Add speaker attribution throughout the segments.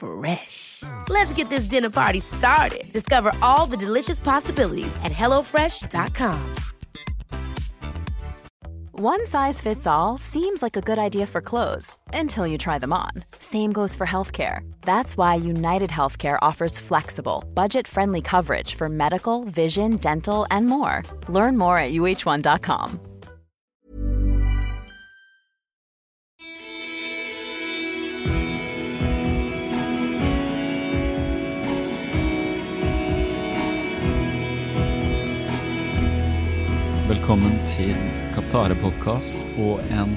Speaker 1: Fresh. Let's get this dinner party started. Discover all the delicious possibilities at hellofresh.com.
Speaker 2: One size fits all seems like a good idea for clothes until you try them on. Same goes for healthcare. That's why United Healthcare offers flexible, budget friendly coverage for medical, vision, dental, and more. Learn more at uh1.com.
Speaker 3: Velkommen til Kaptare-podkast og en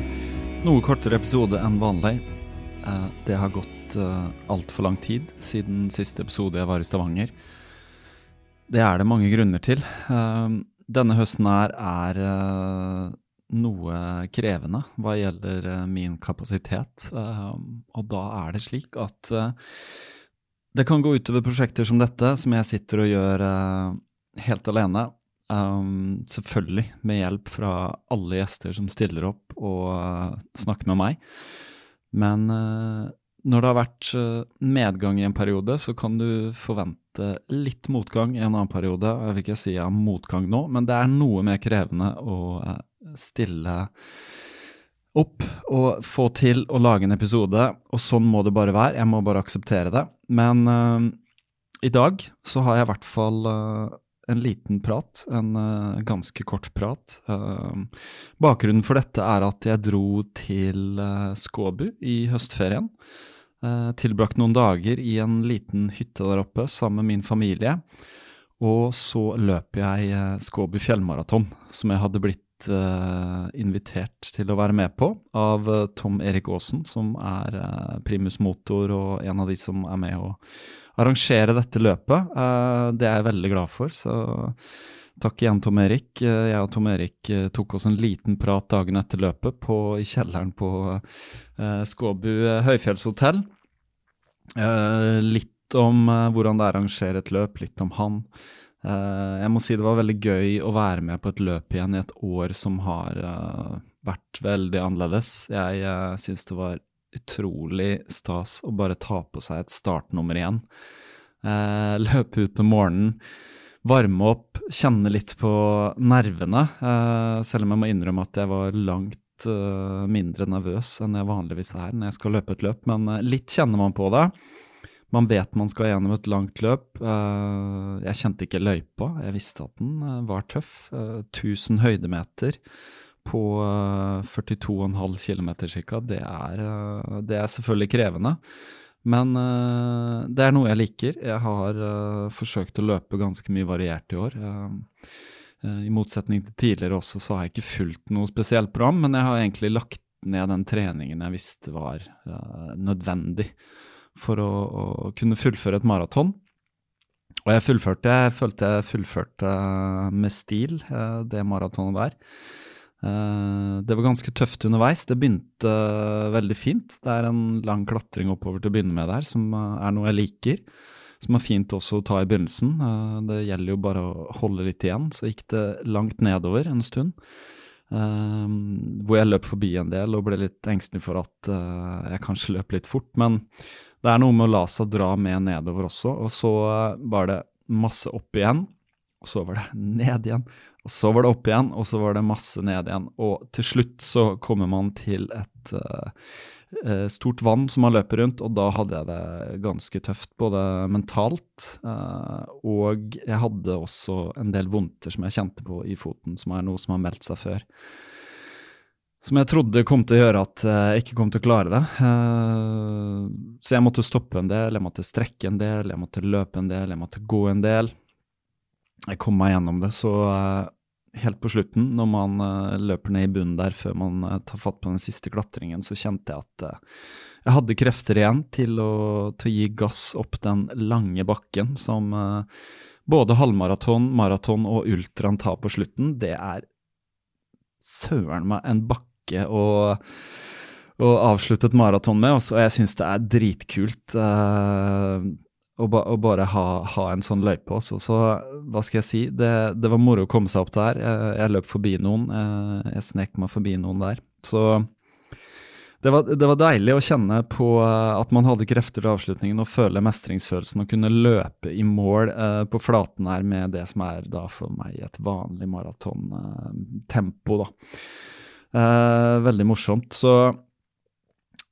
Speaker 3: noe kortere episode enn vanlig. Eh, Det har gått uh, altfor lang tid siden siste episode jeg var i Stavanger. Det er det mange grunner til. Eh, Denne høsten her er eh, noe krevende hva gjelder eh, min kapasitet. Eh, Og da er det slik at eh, det kan gå utover prosjekter som dette, som jeg sitter og gjør eh, helt alene. Um, selvfølgelig med hjelp fra alle gjester som stiller opp og uh, snakker med meg. Men uh, når det har vært uh, medgang i en periode, så kan du forvente litt motgang i en annen periode. Jeg vil ikke si jeg har motgang nå, men det er noe mer krevende å stille opp og få til å lage en episode, og sånn må det bare være. Jeg må bare akseptere det. Men i dag så har jeg i hvert fall en liten prat, en uh, ganske kort prat. Uh, bakgrunnen for dette er at jeg dro til uh, Skåbu i høstferien. Uh, tilbrakt noen dager i en liten hytte der oppe sammen med min familie. Og så løp jeg Skåbu fjellmaraton, som jeg hadde blitt uh, invitert til å være med på av uh, Tom Erik Aasen, som er uh, primus motor og en av de som er med å arrangere dette løpet. Det er jeg veldig glad for, så takk igjen, Tom Erik. Jeg og Tom Erik tok oss en liten prat dagen etter løpet på, i kjelleren på Skåbu høyfjellshotell. Litt om hvordan det er å arrangere et løp, litt om han. Uh, jeg må si det var veldig gøy å være med på et løp igjen i et år som har uh, vært veldig annerledes. Jeg uh, syns det var utrolig stas å bare ta på seg et startnummer igjen. Løpe ut om morgenen, varme opp, kjenne litt på nervene. Selv om jeg må innrømme at jeg var langt mindre nervøs enn jeg vanligvis er når jeg skal løpe et løp, men litt kjenner man på det. Man vet man skal gjennom et langt løp. Uh, jeg kjente ikke løypa, jeg visste at den uh, var tøff. Uh, 1000 høydemeter på 42,5 km ca. Det, er, det er selvfølgelig krevende. Men det er noe jeg liker. Jeg har forsøkt å løpe ganske mye variert i år. I motsetning til tidligere også, så har jeg ikke fulgt noe spesielt program, men jeg har egentlig lagt ned den treningen jeg visste var nødvendig for å, å kunne fullføre et maraton. Og jeg fullførte, jeg følte jeg fullførte med stil det maratonet der. Det var ganske tøft underveis. Det begynte veldig fint. Det er en lang klatring oppover til å begynne med der, som er noe jeg liker. Som er fint også å ta i begynnelsen. Det gjelder jo bare å holde litt igjen. Så gikk det langt nedover en stund. Hvor jeg løp forbi en del og ble litt engstelig for at jeg kanskje løp litt fort. Men det er noe med å la seg dra med nedover også, og så var det masse opp igjen. og så var det ned igjen, og så var det opp igjen, og så var det masse ned igjen. Og til slutt så kommer man til et uh, stort vann som man løper rundt, og da hadde jeg det ganske tøft, både mentalt uh, og jeg hadde også en del vondter som jeg kjente på i foten, som er noe som har meldt seg før. Som jeg trodde kom til å gjøre at jeg ikke kom til å klare det. Så jeg måtte stoppe en del, jeg måtte strekke en del, jeg måtte løpe en del, jeg måtte gå en del jeg kom meg gjennom det. Så helt på slutten, når man uh, løper ned i bunnen der før man uh, tar fatt på den siste klatringen, så kjente jeg at jeg hadde krefter igjen til å, til å, gi gass opp den lange bakken som både halvmaraton, maraton og ultraen tar på slutten. Det er søren meg en bakke å og avsluttet maraton med, og jeg syns det er dritkult. Å, ba, og bare ha, ha, en sånn løype også. Så hva skal jeg si, det, det, var moro å komme seg opp der. Jeg, jeg løp forbi noen, jeg, jeg snek meg forbi noen der. Så det var, det var, deilig å kjenne på at man hadde krefter til avslutningen og føle mestringsfølelsen og kunne løpe i mål eh, på flaten her med det som er da for meg et vanlig maratontempo, eh, da. Eh, veldig morsomt. Så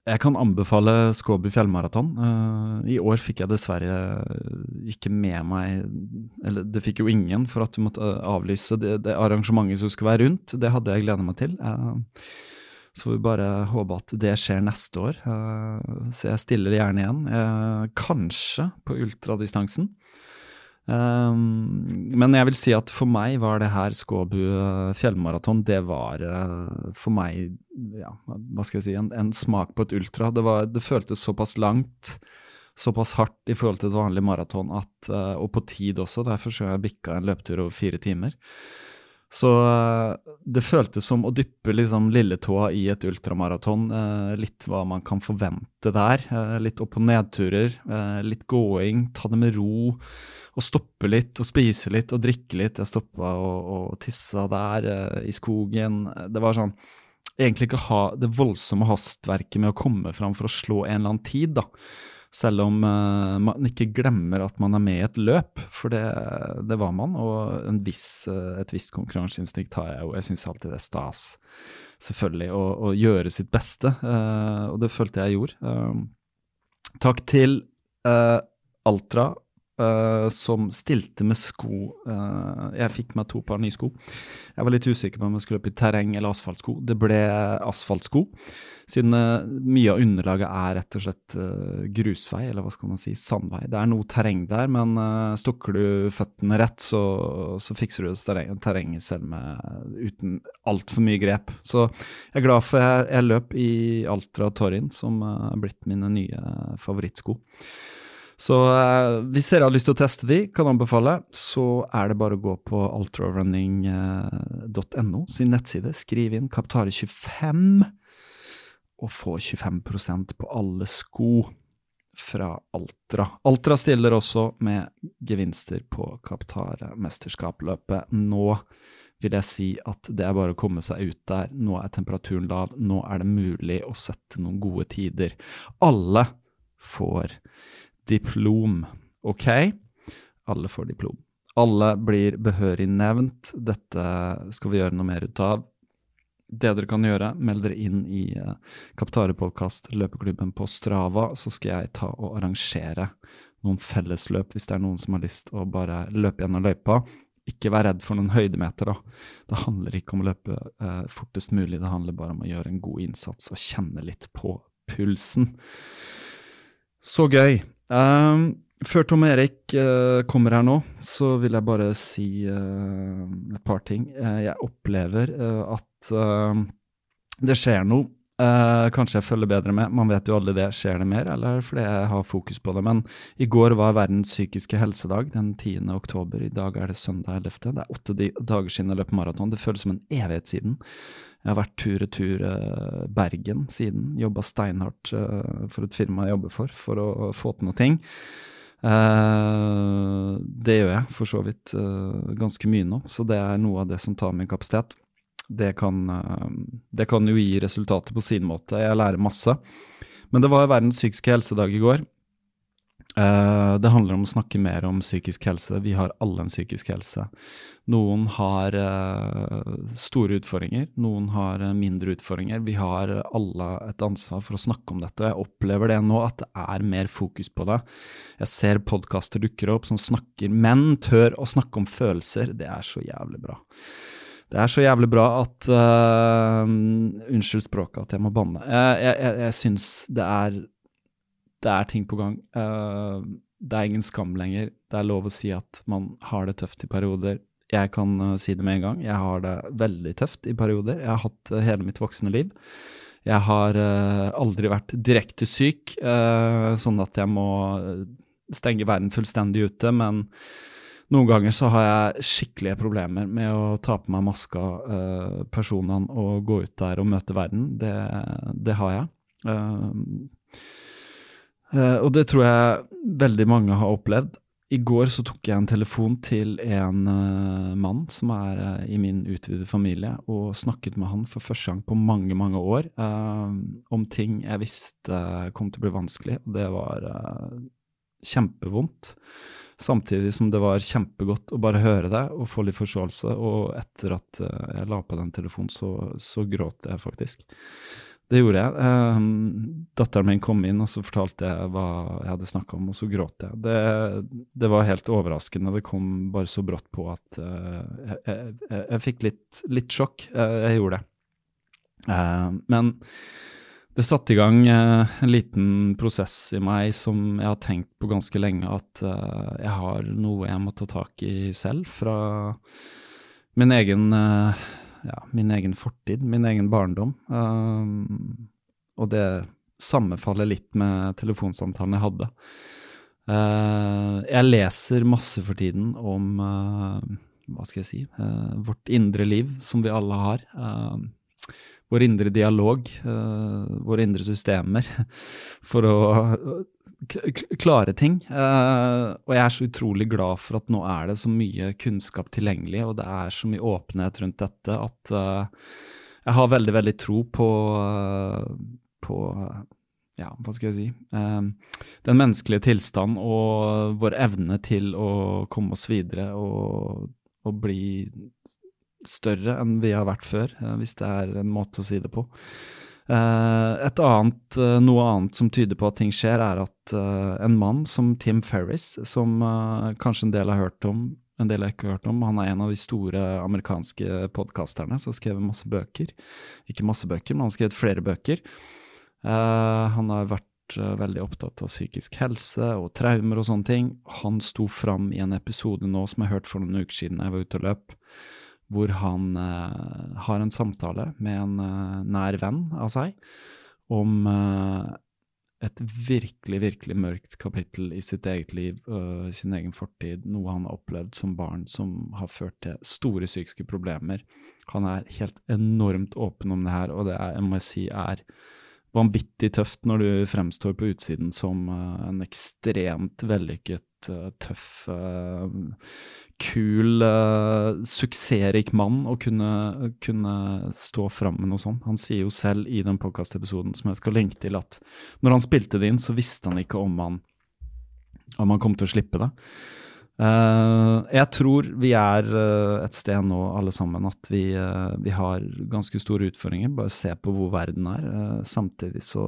Speaker 3: jeg kan anbefale Skåby fjellmaraton. Uh, I år fikk jeg dessverre ikke med meg Eller det fikk jo ingen for at du måtte eh, avlyse det, det arrangementet som skulle være rundt. Det hadde jeg gleda meg til. Uh, så får vi bare håpe at det skjer neste år. Uh, så jeg stiller gjerne igjen. kanskje på ultradistansen. Um, men jeg vil si at for meg var det her Skåbu uh, fjellmaraton, det var uh, for meg, ja, hva skal jeg si, en, en smak på et ultra. Det, var, det, føltes såpass langt, såpass hardt i forhold til et vanlig maraton, at, uh, og på tid også. Derfor så jeg bikka en løpetur over fire timer. Så det føltes som å dyppe liksom lilletåa i et ultramaraton. litt hva man kan forvente der. litt opp- og nedturer, litt gåing, ta det med ro å stoppe litt og spise litt og drikke litt. Jeg stoppa og, og tissa der uh, i skogen. Det var sånn Egentlig ikke ha det voldsomme hastverket med å komme fram for å slå en eller annen tid, da. Selv om uh, man ikke glemmer at man er med i et løp, for det, det var man. Og viss, uh, et visst konkurranseinstinkt har jeg jo. Jeg syns alltid det er stas, selvfølgelig, å, å gjøre sitt beste. og det følte jeg gjorde. takk til Altra Uh, som stilte med sko. Uh, jeg fikk meg to par nye sko. Jeg var litt usikker på om jeg skulle opp i terreng eller asfaltsko. Det ble asfaltsko, siden uh, mye av underlaget er rett og slett grusvei, eller hva skal man si, sandvei. Det er noe terreng der, men stokker du føttene rett, så, så fikser du terreng, terrenget selv med, uten altfor mye grep. Så jeg er glad for jeg, jeg løp i Altra Torrin, som er blitt mine nye favorittsko. Så eh, hvis dere har lyst til å teste de, kan anbefale, så er det bare å gå på ultrarunning.no sin nettside, skriv inn Kaptare25 og få 25% på alle sko fra Altra. Altra stiller også med gevinster på Kaptare-mesterskapløpet. Nå vil jeg si at det er bare å komme seg ut der. Nå er temperaturen lav, nå er det mulig å sette noen gode tider. Alle får diplom. Ok? Alle får diplom. Alle blir behørig nevnt. Dette skal vi gjøre noe mer ut av. Det dere kan gjøre, meld dere inn i uh, Kaptare-podkast, løpeklubben på Strava, så skal jeg ta og arrangere noen fellesløp hvis det er noen som har lyst å bare løpe gjennom løypa. Ikke vær redd for noen høydemeter, da. Det handler ikke om å løpe eh, fortest mulig, det handler bare om å gjøre en god innsats og kjenne litt på pulsen. Så gøy. Um, før Tom Erik uh, kommer her nå, så vil jeg bare si uh, et par ting. Uh, jeg opplever at det skjer noe. Kanskje jeg følger bedre med, man vet jo aldri det. Skjer det mer, eller fordi jeg har fokus på det? Men i går var verdens psykiske helsedag, den 10. oktober. I dag er det søndag 11. Det er åtte dager siden jeg løp maraton. Det føles som en evighet siden. Jeg har vært tur-retur uh, Bergen siden. Jobba steinhardt uh, for et firma jeg jobber for, for å få til noe ting. Uh, det gjør jeg for så vidt ganske mye nå, så det er noe av det som tar min kapasitet. Det kan, det kan jo gi resultater på sin måte. Jeg lærer masse. Men det var verdens psykiske helsedag i går. Uh, det handler om å snakke mer om psykisk helse. Vi har alle en psykisk helse. Noen har uh, store utfordringer, noen har mindre utfordringer. Vi har alle et ansvar for å snakke om dette. Jeg opplever det nå, at det er mer fokus på det. Jeg ser podkaster dukker opp som snakker Menn tør å snakke om følelser. Det er så jævlig bra. Det er så jævlig bra at Unnskyld språket at jeg må banne. Jeg, jeg, jeg, jeg syns det er det er ting på gang. Uh, det er ingen skam lenger. Det er lov å si at man har det tøft i perioder. Jeg kan uh, si det med en gang. Jeg har det veldig tøft i perioder. Jeg har hatt uh, hele mitt voksne liv. Jeg har aldri vært direkte syk, sånn at jeg må stenge verden fullstendig ute, men noen ganger så har jeg skikkelige problemer med å ta på meg maska, uh, personene, og gå ut der og møte verden. Det, det har jeg. Uh, Uh, og det tror jeg veldig mange har opplevd. I går så tok jeg en telefon til en uh, mann som er uh, i min utvidede familie, og snakket med han for første gang på mange, mange år om ting jeg visste kom til å bli vanskelig. Det var kjempevondt. Samtidig som det var kjempegodt å bare høre det og få litt forståelse. Og etter at jeg la på den telefonen, så, så gråt jeg faktisk. Det gjorde jeg. Um, datteren min kom inn, og så fortalte jeg hva jeg hadde snakka om, og så gråt jeg. Det, det, var helt overraskende. Det kom bare så brått på at uh, jeg, jeg, jeg, fikk litt, litt sjokk. Uh, jeg gjorde det. Uh, men det satte i gang en liten prosess i meg som jeg har tenkt på ganske lenge, at jeg har noe jeg må ta tak i selv fra min egen ja, min egen fortid, min egen barndom. Og det sammenfaller litt med telefonsamtalen jeg hadde. Jeg leser masse for tiden om hva skal jeg si vårt indre liv, som vi alle har. Vår indre dialog, våre indre systemer, for å klare ting. Uh, og jeg er så utrolig glad for at nå er det så mye kunnskap tilgjengelig, og det er så mye åpenhet rundt dette at uh, jeg har veldig, veldig tro på, på ja, hva skal jeg si Den menneskelige tilstand og vår evne til å komme oss videre og, og bli større enn vi har vært før, hvis det er en måte å si det på. Et annet, uh, Noe annet som tyder på at ting skjer, er at en mann som Tim Ferris, som kanskje en del har hørt om, en del har ikke hørt om, han er en av de store amerikanske podkasterne som har skrevet masse bøker. Ikke masse bøker, men han har skrevet flere bøker. han har vært veldig opptatt av psykisk helse og traumer og sånne ting. Han sto fram i en episode nå som jeg hørte for noen uker siden jeg var ute og løp hvor han uh, har en samtale med en uh, nær venn av seg om uh, et virkelig, virkelig mørkt kapittel i sitt eget liv, i sin egen fortid, noe han har opplevd som barn som har ført til store psykiske problemer. Han er helt enormt åpen om det her, og det er, jeg må si er vanvittig tøft når du fremstår på utsiden som en ekstremt vellykket Eh, tøff, uh, kul, suksessrik mann å kunne, kunne stå fram med noe sånt. Han sier jo selv i den podkastepisoden som jeg skal lenke til, at når han spilte det inn, så visste han ikke om han, om han kom til å slippe det. Uh, jeg tror vi er uh, et sted nå, alle sammen, at vi, uh, vi, har ganske store utfordringer. Bare se på hvor verden er. samtidig så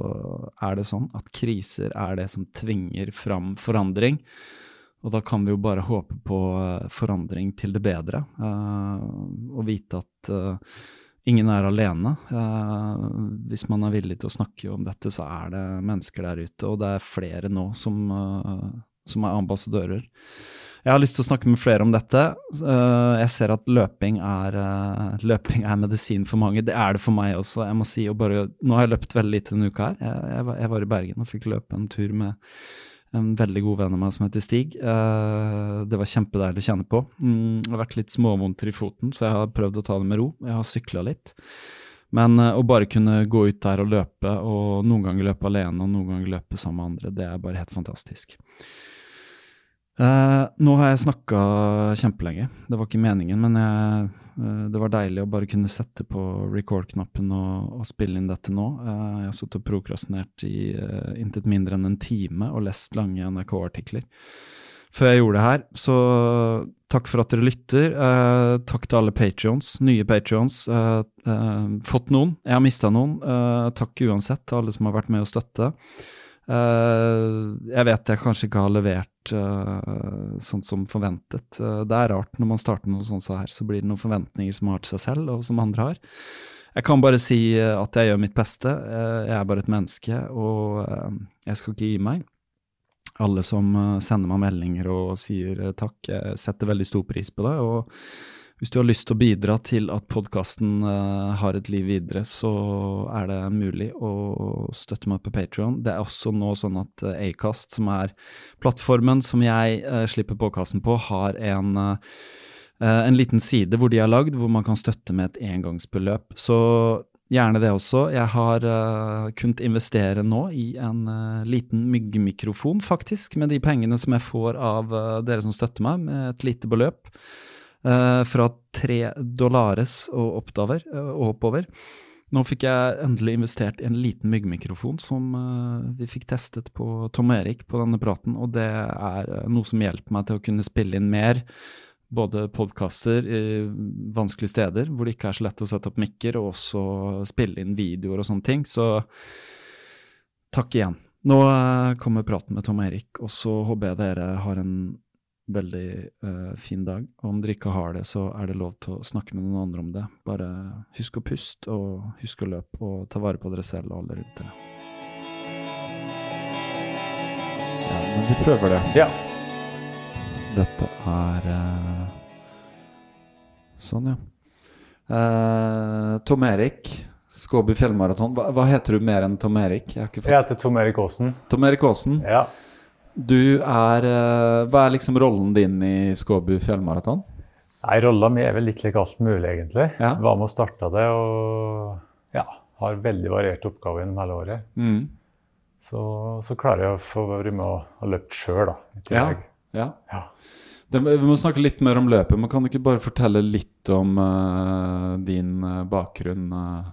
Speaker 3: er det sånn at kriser er det som tvinger fram forandring. Og da kan vi jo bare håpe på eh, forandring til det bedre, og vite at ingen er alene. Hvis man er villig til å snakke om dette, så er det mennesker der ute, og det er flere nå som, som er ambassadører. Jeg har lyst til å snakke med flere om dette. jeg ser at løping er, løping er, medisin for mange. Det er det for meg også. Jeg må si, bare, Nå har jeg løpt veldig lite denne uka her. Jeg, jeg, var i Bergen og fikk løpe en tur med en veldig god venn av meg som heter Stig. Uh, det var kjempedeilig å kjenne på. Mm, det har vært litt småvondter i foten, så jeg har prøvd å ta det med ro. Jeg har sykla litt. Men å bare kunne gå ut der og løpe, og noen ganger løpe alene og noen ganger løpe sammen med andre, det er bare helt fantastisk. Uh, nå har jeg snakka kjempelenge. Det var ikke meningen, men jeg, uh, det var deilig å bare kunne sette på record-knappen og, og, spille inn dette nå. Uh, jeg har sittet og prokrastinert i intet mindre enn en time og lest lange NRK-artikler før jeg gjorde det her. Så takk for at dere lytter. takk til alle patrions, nye patrions. fått noen. Jeg har mista noen. takk uansett til alle som har vært med å støtte. Uh, jeg vet jeg kanskje ikke har levert uh, sånn som forventet. Uh, det er rart når man starter noe sånt så her, så blir det noen forventninger som man har til seg selv, og som andre har. Jeg kan bare si at jeg gjør mitt beste. jeg er bare et menneske, og jeg skal ikke gi meg. Alle som sender meg meldinger og sier takk, jeg setter veldig stor pris på det. og hvis du har lyst til å bidra til at podkasten eh, har et liv videre, så er det mulig å støtte meg på Patrion. Det er også nå sånn at uh, Acast, som er plattformen som jeg uh, slipper podkasten på, har en, en liten side hvor de har lagd, hvor man kan støtte med et engangsbeløp. Så gjerne det også. Jeg har kunnet investere nå i en liten myggmikrofon, faktisk, med de pengene som jeg får av dere som støtter meg, med et lite beløp. Uh, fra tre dollares og, oppover, uh, og oppover. Nå fikk jeg endelig investert i en liten myggmikrofon som uh, vi fikk testet på Tom Erik på denne praten, og det er noe som hjelper meg til å kunne spille inn mer. Både podkaster i vanskelige steder hvor det ikke er så lett å sette opp mikker, og også spille inn videoer og sånne ting. Så takk igjen. Nå kommer praten med Tom Erik, og så håper jeg dere har en veldig uh, fin dag. Og om dere ikke har det, så er det lov til å snakke med noen andre om det. Bare husk å puste, og husk å løpe, og ta vare på dere selv og alle rundt dere. Ja, men vi prøver det.
Speaker 4: Ja.
Speaker 3: Dette er uh, Sånn, ja. Uh, Tom Erik, Skåby fjellmaraton. Hva, hva, heter du mer enn Tom Erik?
Speaker 4: Jeg, jeg heter Tom Erik Aasen.
Speaker 3: Tom Erik Aasen?
Speaker 4: Ja.
Speaker 3: Du er uh, Hva er liksom rollen din i Skåbu fjellmaraton?
Speaker 4: Nei, Rolla mi er vel litt lik alt mulig, egentlig. Ja. Var med og starta det og ja, har veldig varierte oppgaver gjennom hele året. Mm. Så, så, klarer jeg å få være med og, og løpe sjøl, da. I tillegg.
Speaker 3: Ja, ja. ja. Det, vi må snakke litt mer om løpet, men kan du ikke bare fortelle litt om uh, din uh, bakgrunn? Uh,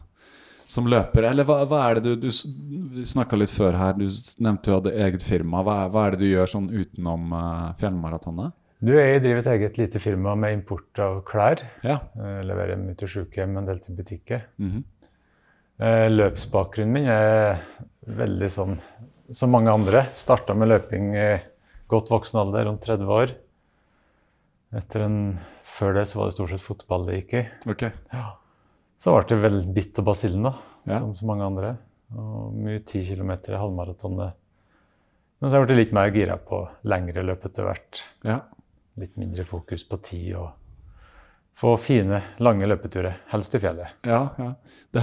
Speaker 3: som løper? Eller hva, hva er det du, du snakka litt før her, du nevnte du hadde eget firma. Hva, hva er det du gjør sånn utenom uh, fjellmaratonet?
Speaker 4: Du, Jeg driver et eget lite firma med import av klær.
Speaker 3: Ja.
Speaker 4: Uh, leverer mye til sykehjem, en del til butikker. Mm -hmm. løpsbakgrunnen min er veldig sånn som mange andre. Starta med løping i godt voksen alder, rundt 30 år. En, Før det så var det stort sett fotball det gikk i.
Speaker 3: Okay.
Speaker 4: Ja. Så ble det vel bitt og basillen, da, ja. som så mange andre. Og mye 10 km halvmaratonet. Men så har jeg blitt litt mer gira på lengre løp etter hvert.
Speaker 3: Ja.
Speaker 4: Litt mindre fokus på tid og få fine, lange løpeturer. Helst i fjellet.
Speaker 3: Ja, ja. Du,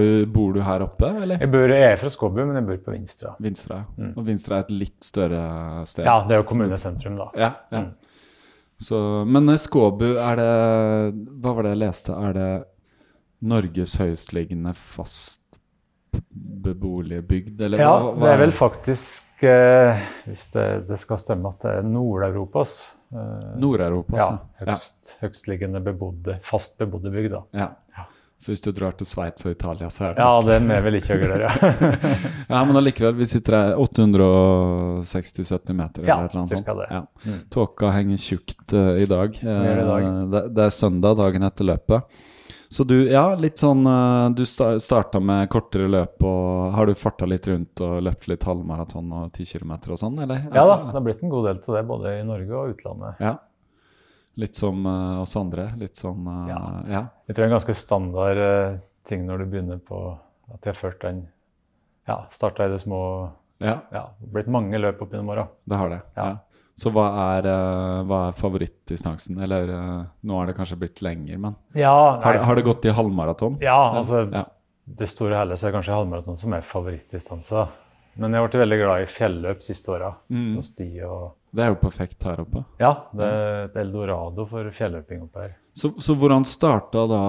Speaker 3: du, bor du her oppe, eller?
Speaker 4: Jeg, bor, jeg er fra Skåbu, men jeg bor på Vinstra.
Speaker 3: Vinstra, mm. Og Vinstra er et litt større sted?
Speaker 4: Ja, det er jo kommunesentrum, da.
Speaker 3: Ja, ja. Mm. Så, men Skåbu, er det Hva var det jeg leste? Er det Norges høyestliggende fast beboelige bygd, eller
Speaker 4: hva, Ja, det er vel faktisk, eh, hvis det, det, skal stemme, at det er Nord-Europas
Speaker 3: eh, Nord-Europas,
Speaker 4: ja. Høyst, ja. Høgstliggende bebodde, fast bebodde bygd.
Speaker 3: Ja. ja. For hvis du drar til Sveits og Italia, så er det
Speaker 4: Ja, den er vel ikke høyere, ja.
Speaker 3: ja, men allikevel, vi sitter her 860-70 meter
Speaker 4: eller ja, eller noe sånt. Det. Ja.
Speaker 3: Mm. Tåka henger tjukt uh, i dag. Uh, det, det, er søndag, dagen etter løpet. Så du, ja, litt sånn eh, Du starta med kortere løp, og har du farta litt rundt og løpt litt halvmaraton og 10 km og sånn, eller?
Speaker 4: Ja da, det har blitt en god del til det, både i Norge og utlandet.
Speaker 3: Ja. Litt som uh, oss andre? Litt sånn uh, ja. ja.
Speaker 4: Jeg tror det er en ganske standard uh, ting når du begynner på at jeg har ført den Ja, starta i det små
Speaker 3: Ja.
Speaker 4: ja. Blitt mange løp opp gjennom åra.
Speaker 3: Det har det. ja. Så hva er, uh, hva er favorittdistansen? Eller uh, nå er det kanskje blitt lenger, men
Speaker 4: ja,
Speaker 3: har, har, det gått i halvmaraton?
Speaker 4: Ja, altså ja. det store hele så er det kanskje halvmaraton som er favorittdistanse. Men jeg blitt veldig glad i fjelløp siste åra. Mm. sti og
Speaker 3: Det er jo perfekt her oppe.
Speaker 4: Ja, det er et eldorado for fjelløping oppe her.
Speaker 3: Så, så hvordan starta da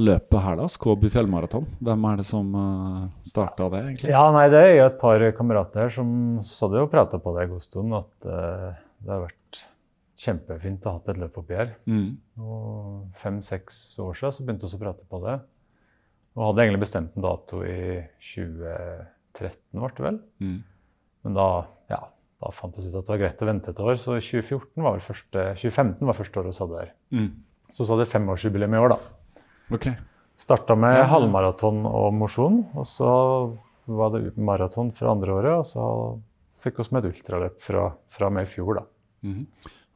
Speaker 3: løpet her, da? Skåby fjellmaraton? Hvem er det som uh, eh, starta det, egentlig?
Speaker 4: Ja, nei, Det er jo et par kamerater her som det og prata på det en god stund. At uh, det har vært kjempefint å ha hatt et løp oppi her.
Speaker 3: Mm.
Speaker 4: Og fem-seks år siden så begynte vi å prate på det. Og hadde egentlig bestemt en dato i 2013, ble det vel.
Speaker 3: Mm.
Speaker 4: Men da, ja, da fant vi ut at det var greit å vente et år, så 2014 var vel første, 2015 var første året vi hadde her.
Speaker 3: Mm.
Speaker 4: Så så hadde jeg femårsjubileum i år, da.
Speaker 3: Okay.
Speaker 4: Starta med
Speaker 3: Ja.
Speaker 4: halvmaraton og mosjon, og så var det maraton fra andre året, og så fikk vi med et ultraløp fra, fra og med i fjor, da.
Speaker 3: Mhm.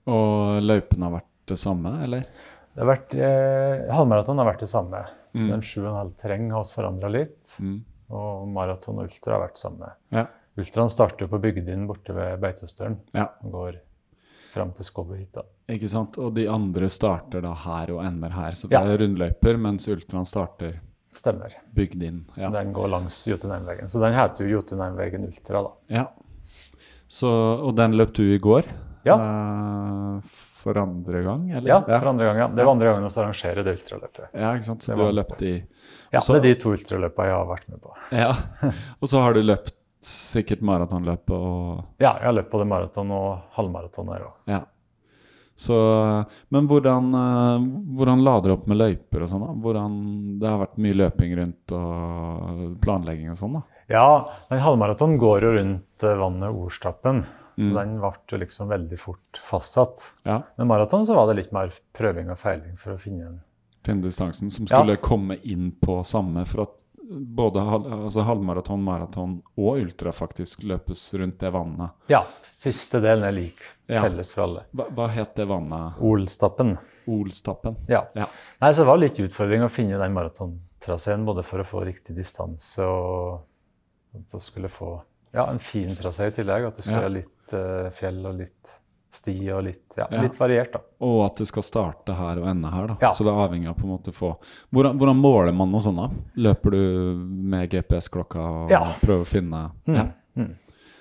Speaker 3: Og løypene har vært det samme, eller?
Speaker 4: Det har vært, eh, halvmaraton har vært det samme.
Speaker 3: Mm.
Speaker 4: Den 7,5 terreng har oss forandra litt.
Speaker 3: Mm.
Speaker 4: Og maraton og ultra har vært det samme.
Speaker 3: Ja.
Speaker 4: Ultraen starter på Bygdin borte ved Beitostølen
Speaker 3: ja.
Speaker 4: går fram til Skobbehytta.
Speaker 3: Ikke sant? Og de andre starter da her og ender her. Så det
Speaker 4: Ja.
Speaker 3: er rundløyper, mens ultraen starter
Speaker 4: Stemmer.
Speaker 3: bygd inn. Ja.
Speaker 4: Den går langs Jotunheimvegen. Så den heter jo Jotunheimvegen Ultra, da.
Speaker 3: ja. Så, og den løp du i går?
Speaker 4: Ja.
Speaker 3: Eh, for andre gang, eller?
Speaker 4: Ja, for andre gang, ja. Det var andre gangen vi arrangerer det ultraløpet.
Speaker 3: Ja, ikke sant? Så du har løpt i
Speaker 4: Ja, det er de to ultraløpene jeg har vært med på.
Speaker 3: Ja. Og så har du løpt sikkert maratonløpet og
Speaker 4: Ja, jeg har løpt både maraton og halvmaraton her òg.
Speaker 3: Ja. Så, men hvordan, eh, hvordan lader opp med løyper og sånn? da? Hvordan, det har vært mye løping rundt og planlegging og sånn, da?
Speaker 4: Ja, den halvmaraton går jo rundt eh, vannet Orstappen. Så
Speaker 3: Mm.
Speaker 4: den ble liksom veldig fort fastsatt.
Speaker 3: Ja.
Speaker 4: Men maraton så var det litt mer prøving og feiling for å finne en
Speaker 3: Finne distansen som
Speaker 4: Ja.
Speaker 3: skulle komme inn på samme for at både altså halvmaraton, maraton og ultra faktisk løpes rundt det vannet.
Speaker 4: Ja, siste delen er lik.
Speaker 3: Ja.
Speaker 4: Felles for alle.
Speaker 3: Hva, hva het det vannet?
Speaker 4: Olstappen.
Speaker 3: Olstappen?
Speaker 4: Ja.
Speaker 3: Ja.
Speaker 4: Nei, så det var litt utfordring å finne den maratontraseen, både for å få riktig distanse og at du skulle få ja, en fin trasé i tillegg. At det skulle være litt uh, fjell og litt sti og litt, ja,
Speaker 3: Ja.
Speaker 4: litt variert, da.
Speaker 3: Og at det skal starte her og ende her, da.
Speaker 4: Ja.
Speaker 3: Så det er avhengig av på en måte få hvordan, hvordan måler man noe sånt, da? Løper du med GPS-klokka og prøver å finne
Speaker 4: Mm.
Speaker 3: Ja.
Speaker 4: Mm.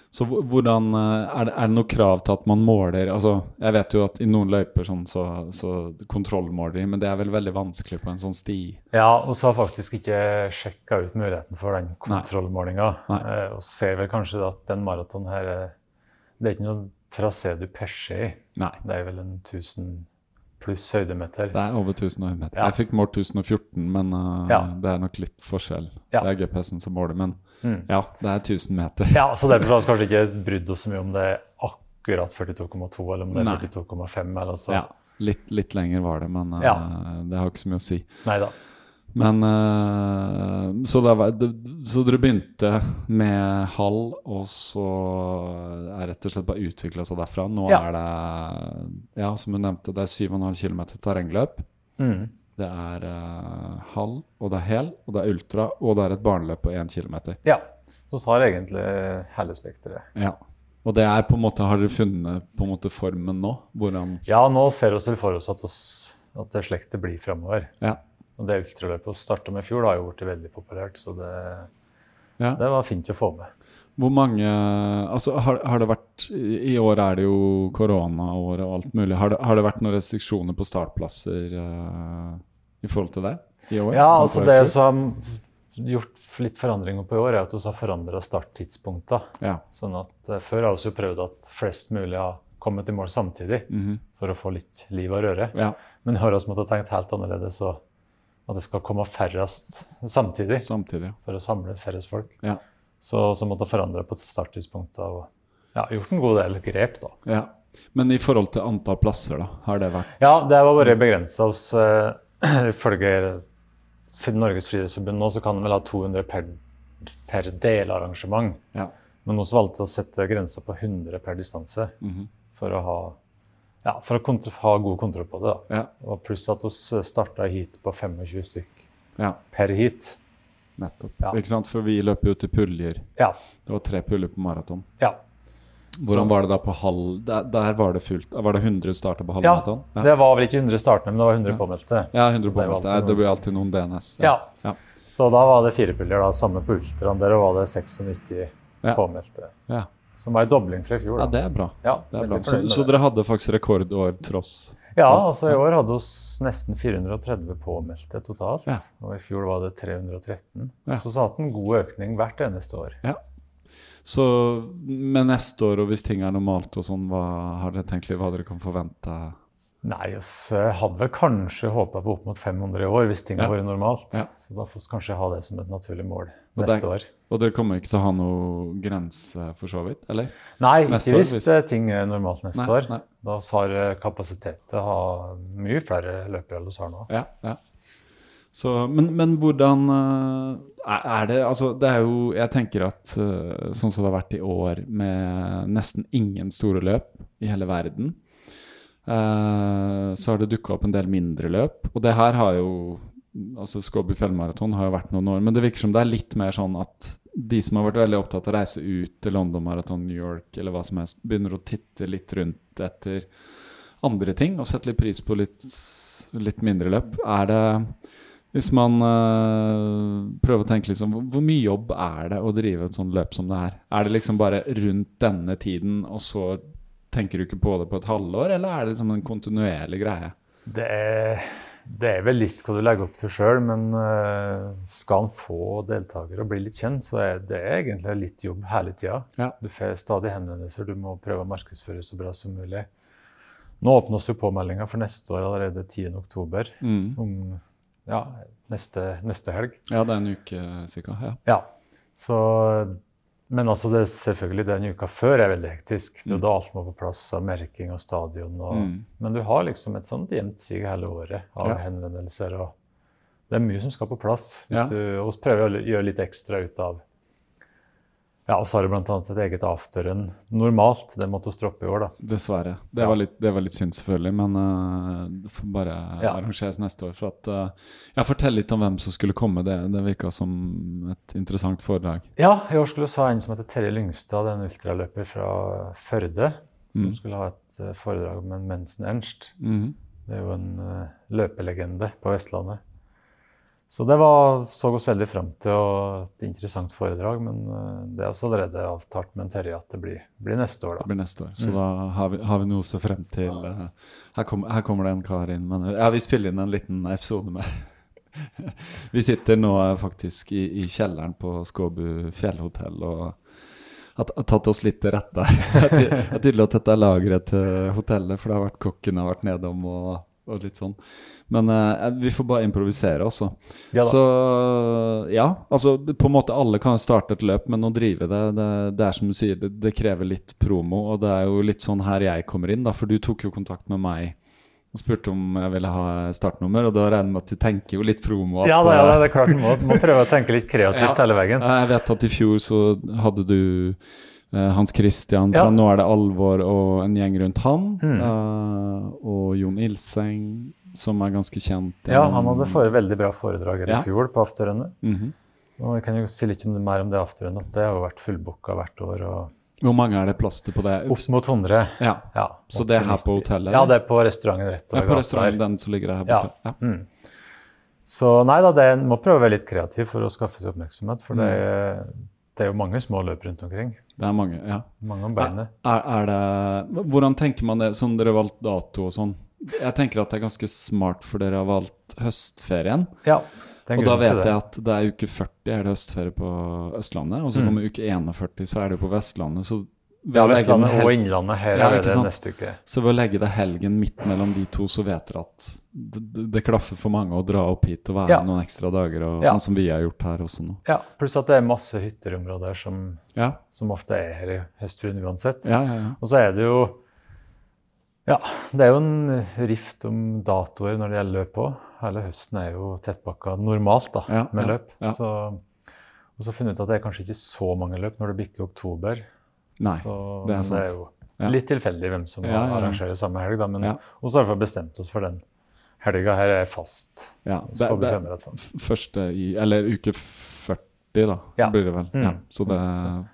Speaker 3: Så hvordan eh, er det, er det noe krav til at man måler Altså, jeg vet jo at i noen løyper sånn, så, så kontrollmåler de, men det er vel veldig vanskelig på en sånn sti?
Speaker 4: Ja, og så har faktisk ikke sjekka ut muligheten for den kontrollmålinga. Eh, og ser vel kanskje at den maratonen her eh, Det er ikke noe trasé du perser i.
Speaker 3: Nei.
Speaker 4: Det er vel en 1000 pluss høydemeter.
Speaker 3: Det er over 1000 høydemeter.
Speaker 4: Ja.
Speaker 3: Jeg fikk målt 1014, men uh,
Speaker 4: Ja.
Speaker 3: det er nok litt forskjell.
Speaker 4: Ja.
Speaker 3: Det er GPS-en som måler, men
Speaker 4: Mm.
Speaker 3: ja, det er 1000 meter.
Speaker 4: Ja, så Derfor har vi kanskje ikke brydd oss så mye om det er akkurat 42,2 eller om det er 42,5. eller så.
Speaker 3: Ja, litt, litt lenger var det, men uh,
Speaker 4: Ja.
Speaker 3: det har ikke så mye å si.
Speaker 4: Nei da.
Speaker 3: Men uh, så, var, så dere begynte med halv, og så er rett og slett bare utvikla seg derfra. Nå
Speaker 4: Ja.
Speaker 3: er det, ja, som du nevnte, det er 7,5 km terrengløp.
Speaker 4: Mm.
Speaker 3: Det er uh, halv, og det er hel, og det er ultra, og det er et barneløp på 1 km.
Speaker 4: Ja. Så tar egentlig hele spekteret.
Speaker 3: Ja. Og det er på en måte, har dere funnet på en måte formen nå? Hvordan
Speaker 4: Ja, nå ser vi vel for oss at, oss, at det slektet blir framover.
Speaker 3: Ja.
Speaker 4: Og det ultraløpet vi starta med i fjor, har jo blitt veldig populært. Så det,
Speaker 3: ja.
Speaker 4: det var fint å få med.
Speaker 3: Hvor mange Altså, har, har det vært I år er det jo koronaåret og alt mulig. Har det, har det vært noen restriksjoner på startplasser uh, i forhold til det? I år?
Speaker 4: Ja, altså det som har gjort litt forandringer på i år, er at vi har forandra starttidspunkter.
Speaker 3: Ja.
Speaker 4: Sånn at uh, Før har vi jo prøvd at flest mulig har kommet i mål samtidig
Speaker 3: mhm,
Speaker 4: for å få litt liv og røre.
Speaker 3: ja.
Speaker 4: Men i år har vi måttet tenkt helt annerledes. og at det skal komme færrest samtidig
Speaker 3: Samtidig.
Speaker 4: for å samle færrest folk.
Speaker 3: Ja.
Speaker 4: Så, så måtte jeg forandre på starttidspunktet og ja, gjort en god del grep, da.
Speaker 3: ja. Men i forhold til antall plasser, da? Har det vært
Speaker 4: Ja, det har vært begrensa hos uh, Ifølge Norges Friidrettsforbund nå så kan de vel ha 200 per, per delarrangement.
Speaker 3: Ja.
Speaker 4: Men vi valgte å sette grensa på 100 per distanse
Speaker 3: mhm,
Speaker 4: for å ha, ja, for å ha god kontroll på det. da.
Speaker 3: ja.
Speaker 4: Og pluss at vi starta heat på 25 stykk
Speaker 3: ja.
Speaker 4: per heat.
Speaker 3: Nettopp.
Speaker 4: Ja.
Speaker 3: Ikke sant? For vi løper jo til puljer.
Speaker 4: Ja.
Speaker 3: Det var tre puljer på maraton.
Speaker 4: ja.
Speaker 3: Hvordan var det da på halv Der, der var det fullt. Var det 100 starter på halvmaraton?
Speaker 4: Ja,
Speaker 3: ja.
Speaker 4: det var vel ikke 100 startende, men det var 100
Speaker 3: Ja.
Speaker 4: påmeldte.
Speaker 3: Ja, 100
Speaker 4: Det
Speaker 3: påmeldte. Det
Speaker 4: noen
Speaker 3: blir alltid noen DNS.
Speaker 4: Ja.
Speaker 3: ja.
Speaker 4: Så da var det fire puljer, da, samme på ultraen. Der var det 96
Speaker 3: Ja.
Speaker 4: påmeldte.
Speaker 3: ja.
Speaker 4: Som var en dobling fra i fjor.
Speaker 3: Ja, det er bra.
Speaker 4: Ja,
Speaker 3: Det er bra. Så, så dere hadde faktisk rekordår tross
Speaker 4: Ja, altså i år hadde vi nesten 430 påmeldte totalt.
Speaker 3: Ja.
Speaker 4: Og i fjor var det 313.
Speaker 3: Ja.
Speaker 4: Så vi har hatt en god økning hvert eneste år.
Speaker 3: Ja. Så med neste år, og hvis ting er normalt og sånn, hva har dere tenkt hva dere kan forvente?
Speaker 4: Nei, jeg hadde vel kanskje håpa på opp mot 500 i år, hvis ting hadde
Speaker 3: Ja.
Speaker 4: vært normalt.
Speaker 3: Ja.
Speaker 4: Så da får vi kanskje ha det som et naturlig mål neste år.
Speaker 3: Og dere kommer ikke til å ha noe grense, for så vidt? Eller?
Speaker 4: Nei,
Speaker 3: Neste
Speaker 4: ikke
Speaker 3: år,
Speaker 4: hvis eh, ting er normalt neste
Speaker 3: Nei,
Speaker 4: år.
Speaker 3: nei.
Speaker 4: Da har eh, kapasitet til å ha mye flere løpere enn vi har nå.
Speaker 3: Ja. ja. Så, men, men hvordan eh, er det Altså, det er jo Jeg tenker at eh, sånn som det har vært i år, med nesten ingen store løp i hele verden, eh, så har det dukka opp en del mindre løp. Og det her har jo Altså Skåby fjellmaraton har jo vært noen år, men det virker som det er litt mer sånn at de som har vært veldig opptatt av å reise ut til London Marathon, New York eller hva som helst, begynner å titte litt rundt etter andre ting og sette litt pris på litt, litt mindre løp. Er det Hvis man øh, prøver å tenke liksom hvor, hvor mye jobb er det å drive et sånt løp som det her? Er det liksom bare rundt denne tiden, og så tenker du ikke på det på et halvår, eller er det liksom en kontinuerlig greie?
Speaker 4: Det er, det er vel litt hva du legger opp til sjøl, men eh, skal en få deltakere og bli litt kjent, så er det egentlig litt jobb hele tida.
Speaker 3: Ja.
Speaker 4: Du får stadig henvendelser, du må prøve å markedsføre så bra som mulig. Nå åpnes jo påmeldinga for neste år allerede 10.10.
Speaker 3: Mm.
Speaker 4: Om ja, neste, neste helg.
Speaker 3: Ja, det er en uke ca. Ja.
Speaker 4: Ja. Så, men også det selvfølgelig den uka før er veldig hektisk. Det er jo da alt må på plass av merking og stadion. Og,
Speaker 3: Mm.
Speaker 4: Men du har liksom et sånt jevnt sig hele året av
Speaker 3: Ja.
Speaker 4: henvendelser. og Det er mye som skal på plass. Hvis
Speaker 3: Ja.
Speaker 4: du og prøver å gjøre litt ekstra ut av Ja, og så har du bl.a. et eget afterrun normalt. Det måtte vi droppe i år, da.
Speaker 3: Dessverre. Det, var litt, det var litt synd, selvfølgelig, men uh, det får bare
Speaker 4: Ja.
Speaker 3: arrangeres neste år. For at uh, Jeg forteller litt om hvem som skulle komme. Det, det virka som et interessant foredrag.
Speaker 4: Ja, i år skulle vi ha en som heter Terje Lyngstad, er en ultraløper fra Førde. Som
Speaker 3: Mm.
Speaker 4: skulle ha et eh, foredrag om en Mensen Ernst.
Speaker 3: Mm.
Speaker 4: Det er jo en uh, løpelegende på Vestlandet. Så det var, så oss veldig fram til og et interessant foredrag, men eh, det er også allerede avtalt med Terje at det blir, blir neste år,
Speaker 3: Det blir neste år, så
Speaker 4: Mm.
Speaker 3: da har vi, har vi noe å se frem til. Ja. Her, kom, her kommer det en kar inn. Men ja, vi spiller inn en liten episode med Vi sitter nå øh, faktisk i, i kjelleren på Skåbu fjellhotell og har tatt oss litt til rette. Det er tydelig at dette er lageret til hotellet, for det har vært kokken har vært nedom og, og litt sånn. Men uh, vi får bare improvisere også.
Speaker 4: Ja.
Speaker 3: Så ja, altså på en måte alle kan starte et løp, men å drive det, det, det er som du sier, det, det krever litt promo. Og det er jo litt sånn her jeg kommer inn, da, for du tok jo kontakt med meg og spurte om jeg ville ha startnummer, og da regner jeg med at du tenker jo litt promo. At,
Speaker 4: Ja, da, ja, det er klart du må, må prøve å tenke litt kreativt
Speaker 3: Ja.
Speaker 4: hele veien.
Speaker 3: Jeg vet at i fjor så hadde du Hans Christian fra
Speaker 4: Ja.
Speaker 3: Nå er det alvor og en gjeng rundt han.
Speaker 4: Mm.
Speaker 3: Uh, og Jon Ilseng, som er ganske kjent.
Speaker 4: Ja, han hadde for veldig bra foredrag
Speaker 3: Ja.
Speaker 4: i fjor på afterende.
Speaker 3: Mm -hmm.
Speaker 4: Og jeg kan jo si litt om mer om det afterrunnet. Det har jo vært fullbooka hvert år. og
Speaker 3: Hvor mange er det plass til på det?
Speaker 4: Opp mot 100.
Speaker 3: Ja.
Speaker 4: Ja,
Speaker 3: Så det er her på
Speaker 4: 80-90.
Speaker 3: hotellet,
Speaker 4: Ja, det er på restauranten rett
Speaker 3: Ja,
Speaker 4: over
Speaker 3: på restauranten, den som ligger her borte. Ja.
Speaker 4: Mm. Så nei da, det må prøve å være litt kreativ for å skaffe seg oppmerksomhet. For det,
Speaker 3: Mm.
Speaker 4: det er jo mange små løp rundt omkring.
Speaker 3: Det er mange, ja.
Speaker 4: Mange om beinet.
Speaker 3: Er, er det, hvordan tenker man det, sånn dere har valgt dato og sånn? Jeg tenker at det er ganske smart, for dere har valgt høstferien.
Speaker 4: Ja,
Speaker 3: Og da vet jeg at det er uke 40 er det høstferie på Østlandet, og så
Speaker 4: Mm.
Speaker 3: kommer uke 41, så er det jo på Vestlandet. Så
Speaker 4: Ja, Vestlandet og Innlandet. Her
Speaker 3: Ja,
Speaker 4: er det neste uke.
Speaker 3: Så ved å legge det helgen midt mellom de to, så vet dere at det, det, det klaffer for mange å dra opp hit og være
Speaker 4: Ja.
Speaker 3: noen ekstra dager, og
Speaker 4: Ja.
Speaker 3: sånn som vi har gjort her også nå.
Speaker 4: Ja, Pluss at det er masse hytterområder som,
Speaker 3: Ja,
Speaker 4: som ofte er her i Høstfruen uansett.
Speaker 3: ja, ja. ja.
Speaker 4: Og så er det jo Ja, det er jo en rift om datoer når det gjelder løp òg. Hele høsten er jo tettpakka normalt da, med løp. Så, og så funnet ut at det er kanskje ikke så mange løp når det bikker oktober.
Speaker 3: Nei,
Speaker 4: Så
Speaker 3: det er sant.
Speaker 4: det er jo
Speaker 3: Ja.
Speaker 4: litt tilfeldig hvem som
Speaker 3: Ja, ja,
Speaker 4: arrangerer samme helg, da. Men
Speaker 3: Ja.
Speaker 4: og har vi bestemt oss for den helga her er fast.
Speaker 3: ja.
Speaker 4: Så
Speaker 3: Det, det,
Speaker 4: det
Speaker 3: første i Eller uke 40, da, blir det vel.
Speaker 4: Mm.
Speaker 3: Ja, så det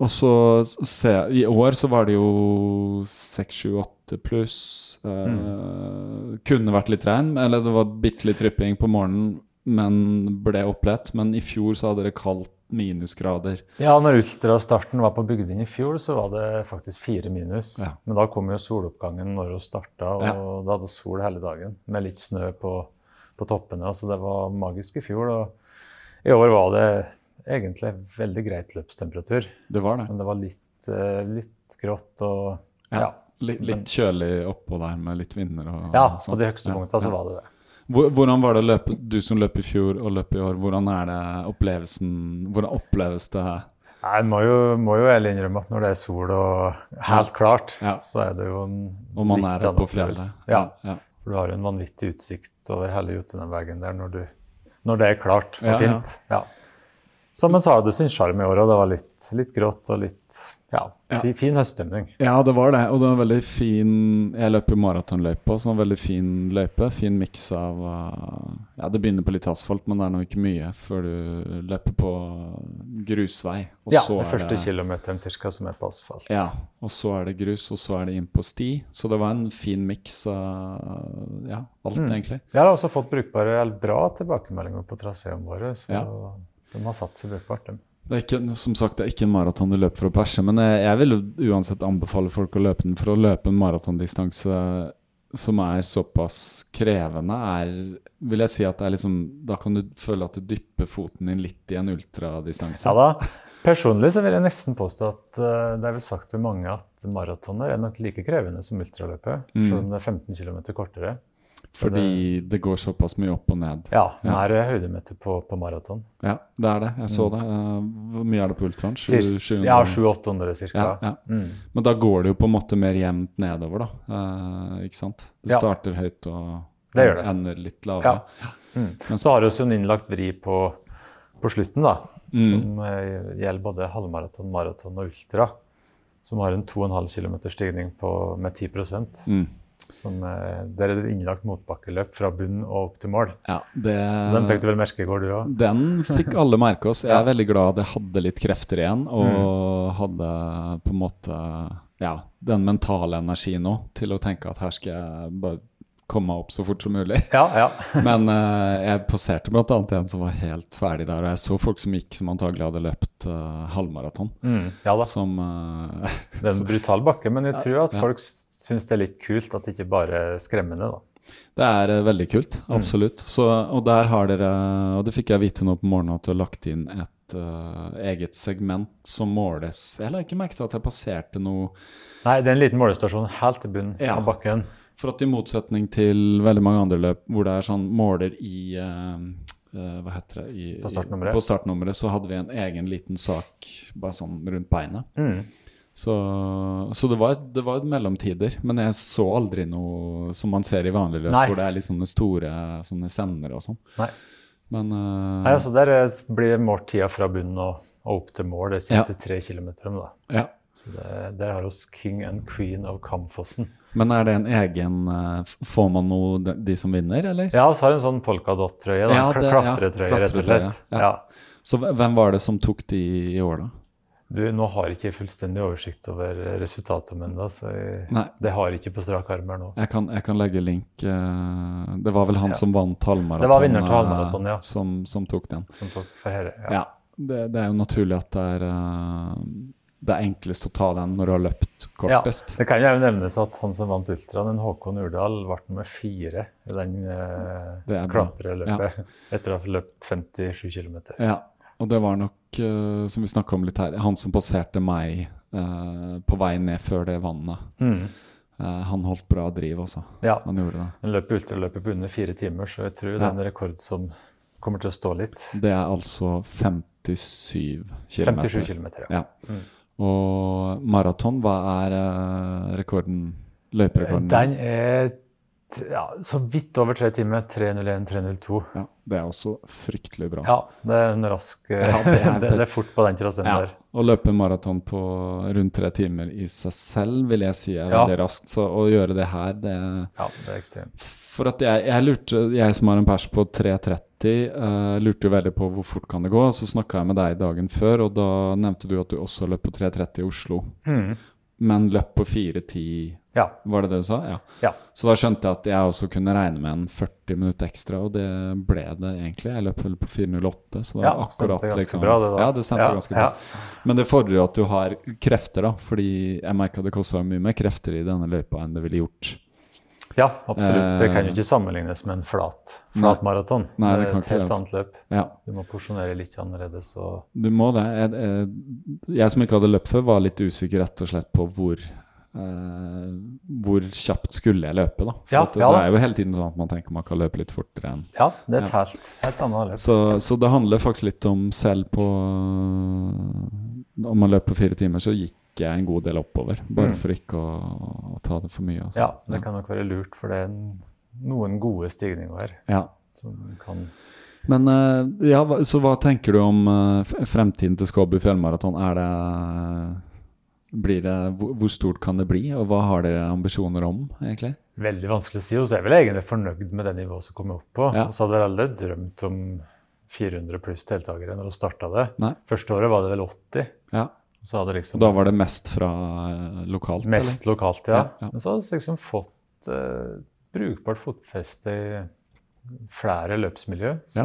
Speaker 3: Og så se I år så var det jo 6, 7, 8 pluss. Eh,
Speaker 4: Mm.
Speaker 3: Kunne vært litt regn, eller det var bitte litt drypping på morgenen, men ble opplett. Men i fjor så hadde det kaldt minusgrader.
Speaker 4: Ja, når ultrastarten var på Bygdin i fjor, så var det faktisk fire minus.
Speaker 3: Ja.
Speaker 4: Men da kom jo soloppgangen når vi starta, og
Speaker 3: Ja.
Speaker 4: da hadde sol hele dagen med litt snø på, på toppene. Så det var magisk i fjor. Og i år var det egentlig veldig greit løpstemperatur.
Speaker 3: Det var det.
Speaker 4: Men det var litt, uh, litt grått og
Speaker 3: ja. ja. Litt, litt, kjølig oppå der med litt vinder og
Speaker 4: Ja, sånn. på de høyeste punktene så var det det.
Speaker 3: Hvordan var det å løpe, du som løp i fjor og løp i år, hvordan er det opplevelsen Hvordan oppleves det? her?
Speaker 4: Jeg må jo, må jo ærlig innrømme at når det er sol og helt klart, ja. så er det jo en
Speaker 3: Og man er oppe på fjellet.
Speaker 4: Ja. ja. For du har en vanvittig utsikt over hele Jotunheimvegen der når, du, når det er klart og fint. Ja. Så, men så har du sin sjarm i år, og det var litt, litt grått og litt ja, ja. Fin høststemning.
Speaker 3: Ja, det var det. Og det var en veldig fin Jeg løper maratonløypa, så en veldig fin løype. Fin miks av uh, Ja, det begynner på litt asfalt, men det er nå ikke mye før du løper på grusvei.
Speaker 4: Og ja, det første det, kilometeren cirka som er på asfalt.
Speaker 3: Ja, og så er det grus, og så er det inn på sti. Så det var en fin miks av ja, alt, mm. egentlig.
Speaker 4: Jeg har også fått brukbare, eller bra tilbakemeldinger på traseene våre, så ja. de har satt seg brukbart, dem.
Speaker 3: Det er ikke, som sagt, det er ikke en maraton du løper for å perse, men jeg, jeg vil uansett anbefale folk å løpe den. For å løpe en maratondistanse som er såpass krevende, er Vil jeg si at det er liksom Da kan du føle at du dypper foten din litt i en ultradistanse.
Speaker 4: Ja da. Personlig så vil jeg nesten påstå at uh, det er vel sagt til mange at maratoner er nok like krevende som ultraløpet, mm. selv om det er 15 km kortere.
Speaker 3: Fordi det, går såpass mye opp og ned.
Speaker 4: Ja, det er ja. høydemeter på, på maraton.
Speaker 3: Ja, det er det. Jeg så mm. det. Uh, hvor mye er det på ultraen?
Speaker 4: Ja, 700-800 ca. Ja, ja.
Speaker 3: Mm. Men da går det jo på en måte mer jevnt nedover, da. Eh, ikke sant? Det starter høyt og det det. ender litt lavere.
Speaker 4: Mm. Men så har vi også en innlagt vri på, på slutten, da. Mm. Som uh, gjelder både halvmaraton, maraton og ultra. Som har en 2,5 km stigning på, med 10 mm. Som, eh, der er det innlagt motbakkeløp fra bunn og opp til mål.
Speaker 3: Ja, det,
Speaker 4: den fikk du vel merke i går, du òg?
Speaker 3: Den fikk alle merke oss. Jeg er ja. veldig glad jeg hadde litt krefter igjen, og mm. hadde på en måte ja, den mentale energien nå til å tenke at her skal jeg bare komme meg opp så fort som mulig.
Speaker 4: Ja, ja.
Speaker 3: Men uh, jeg poserte bl.a. en som var helt ferdig der, og jeg så folk som gikk som antagelig hadde løpt uh, halvmaraton.
Speaker 4: Mm, ja da.
Speaker 3: Som, uh,
Speaker 4: det er en brutal bakke, men jeg tror at folk syns det er litt kult at det ikke bare er skremmende, da.
Speaker 3: Det er uh, veldig kult, mm. absolutt. Mm. Så, og der har dere, og det fikk jeg vite nå på morgenen, at du har lagt inn et uh, eget segment som måles Jeg la ikke merke til at jeg passerte noe
Speaker 4: Nei, det er en liten målestasjon helt til bunnen ja. av bakken.
Speaker 3: For at i motsetning til veldig mange andre løp hvor det er sånn måler i uh, uh, hva heter det? I,
Speaker 4: på startnummeret.
Speaker 3: på startnummeret så hadde vi en egen liten sak bare sånn rundt beinet.
Speaker 4: Mm.
Speaker 3: Så, så det, var, det, var, mellomtider. Men jeg så aldri noe som man ser i vanlig løp, Nei. hvor det er litt sånne store sånne sender og sånn.
Speaker 4: Nei.
Speaker 3: Men uh,
Speaker 4: Nei, altså Der blir målt tida fra bunnen og, og, opp til mål de siste ja. tre kilometerne.
Speaker 3: Ja.
Speaker 4: Så det, Der har oss king and queen of Kamfossen.
Speaker 3: Men er det en egen uh, Får man noe de, de, som vinner, eller?
Speaker 4: Ja, vi har en sånn polkadott-trøye. Ja, Klatretrøye, ja, rett og slett. Ja.
Speaker 3: Så hvem var det som tok de i år, da?
Speaker 4: Du, Nå har ikke jeg fullstendig oversikt over resultatet ennå, så jeg, det har jeg ikke på strak arm her nå.
Speaker 3: Jeg kan, jeg kan, legge link. Eh, det var vel han ja. som vant halvmaraton,
Speaker 4: det var vinner til halvmaraton, ja.
Speaker 3: som, som, tok den.
Speaker 4: Som tok for herre,
Speaker 3: ja. ja det, det, er jo naturlig at det er det er enklest å ta den når du har løpt kortest.
Speaker 4: Ja, det kan jo nevnes at han som vant ultraen, Håkon Urdal, ble nummer fire i den eh, klatreløpet ja. etter å ha løpt 57 km.
Speaker 3: Ja, og det var nok, uh, som vi snakka om litt her, han som passerte meg uh, på vei ned før det vannet.
Speaker 4: Mm.
Speaker 3: Uh, han holdt bra driv også.
Speaker 4: Ja.
Speaker 3: Han gjorde det.
Speaker 4: Han løp ultraløpet på under fire timer, så jeg tror ja. det er en rekord som kommer til å stå litt.
Speaker 3: Det er altså 57 km.
Speaker 4: 57 km,
Speaker 3: ja. ja. Mm. Og maraton, hva er rekorden? Løyperekorden?
Speaker 4: Den er ja, så vidt over tre timer. 3.01-3.02.
Speaker 3: Ja, det er også fryktelig bra.
Speaker 4: Ja, det er en rask ja, det, er, det, er fort på den traseen ja. der.
Speaker 3: Å løpe maraton på rundt tre timer i seg selv vil jeg si er veldig raskt. Så å gjøre det her, det
Speaker 4: Ja, det er ekstremt.
Speaker 3: For at jeg, jeg lurte, jeg som har en pers på 3.30, uh, lurte jo veldig på hvor fort kan det gå. Så snakka jeg med deg dagen før, og da nevnte du at du også løp på 3.30 i Oslo.
Speaker 4: Mm.
Speaker 3: Men løp på 4.10
Speaker 4: ja.
Speaker 3: Var det det du sa? Ja.
Speaker 4: ja.
Speaker 3: Så da skjønte jeg at jeg også kunne regne med en 40 minutter ekstra, og det ble det egentlig. Jeg løp vel på 4.08, så det
Speaker 4: ja,
Speaker 3: var akkurat
Speaker 4: det
Speaker 3: liksom
Speaker 4: bra, det
Speaker 3: da. Ja, det stemte ganske bra. Men det fordrer jo at du har krefter, da. Fordi jeg merka det kosta mye mer krefter i denne løypa enn det ville gjort
Speaker 4: Ja, absolutt. Det kan jo ikke sammenlignes med en flat, flat maraton.
Speaker 3: Nei, det
Speaker 4: er
Speaker 3: kan
Speaker 4: et helt annet løp.
Speaker 3: Ja.
Speaker 4: Du må porsjonere litt annerledes. Og
Speaker 3: Du må det. Jeg, jeg, jeg som ikke hadde løpt før, var litt usikker rett og slett på hvor eh, hvor kjapt skulle jeg løpe, da. For
Speaker 4: Ja,
Speaker 3: at
Speaker 4: ja
Speaker 3: det er jo hele tiden sånn at man tenker man kan løpe litt fortere enn
Speaker 4: ja, det er et
Speaker 3: Ja.
Speaker 4: helt, helt annet løp.
Speaker 3: så, så det handler faktisk litt om selv på Om man løper på fire timer, så gikk jeg en god del oppover. Bare
Speaker 4: Mm.
Speaker 3: for ikke å, å ta det for mye. Altså.
Speaker 4: Ja, det kan nok være lurt, for det er noen gode stigninger her
Speaker 3: ja.
Speaker 4: som kan
Speaker 3: Men eh, ja, så hva tenker du om eh, fremtiden til Skåbu fjellmaraton? Er det blir det, hvor, stort kan det bli, og hva har dere ambisjoner om, egentlig?
Speaker 4: Veldig vanskelig å si. Og så er vel egentlig fornøyd med det nivået som kommer opp på.
Speaker 3: Ja.
Speaker 4: Og så hadde jeg aldri drømt om 400 pluss deltakere når vi starta det.
Speaker 3: Nei.
Speaker 4: Første året var det vel 80.
Speaker 3: Ja.
Speaker 4: Det liksom
Speaker 3: da var det mest fra eh, lokalt,
Speaker 4: mest lokalt, ja.
Speaker 3: Ja.
Speaker 4: Men så hadde vi liksom fått uh, brukbart fotfeste i flere løpsmiljø. Så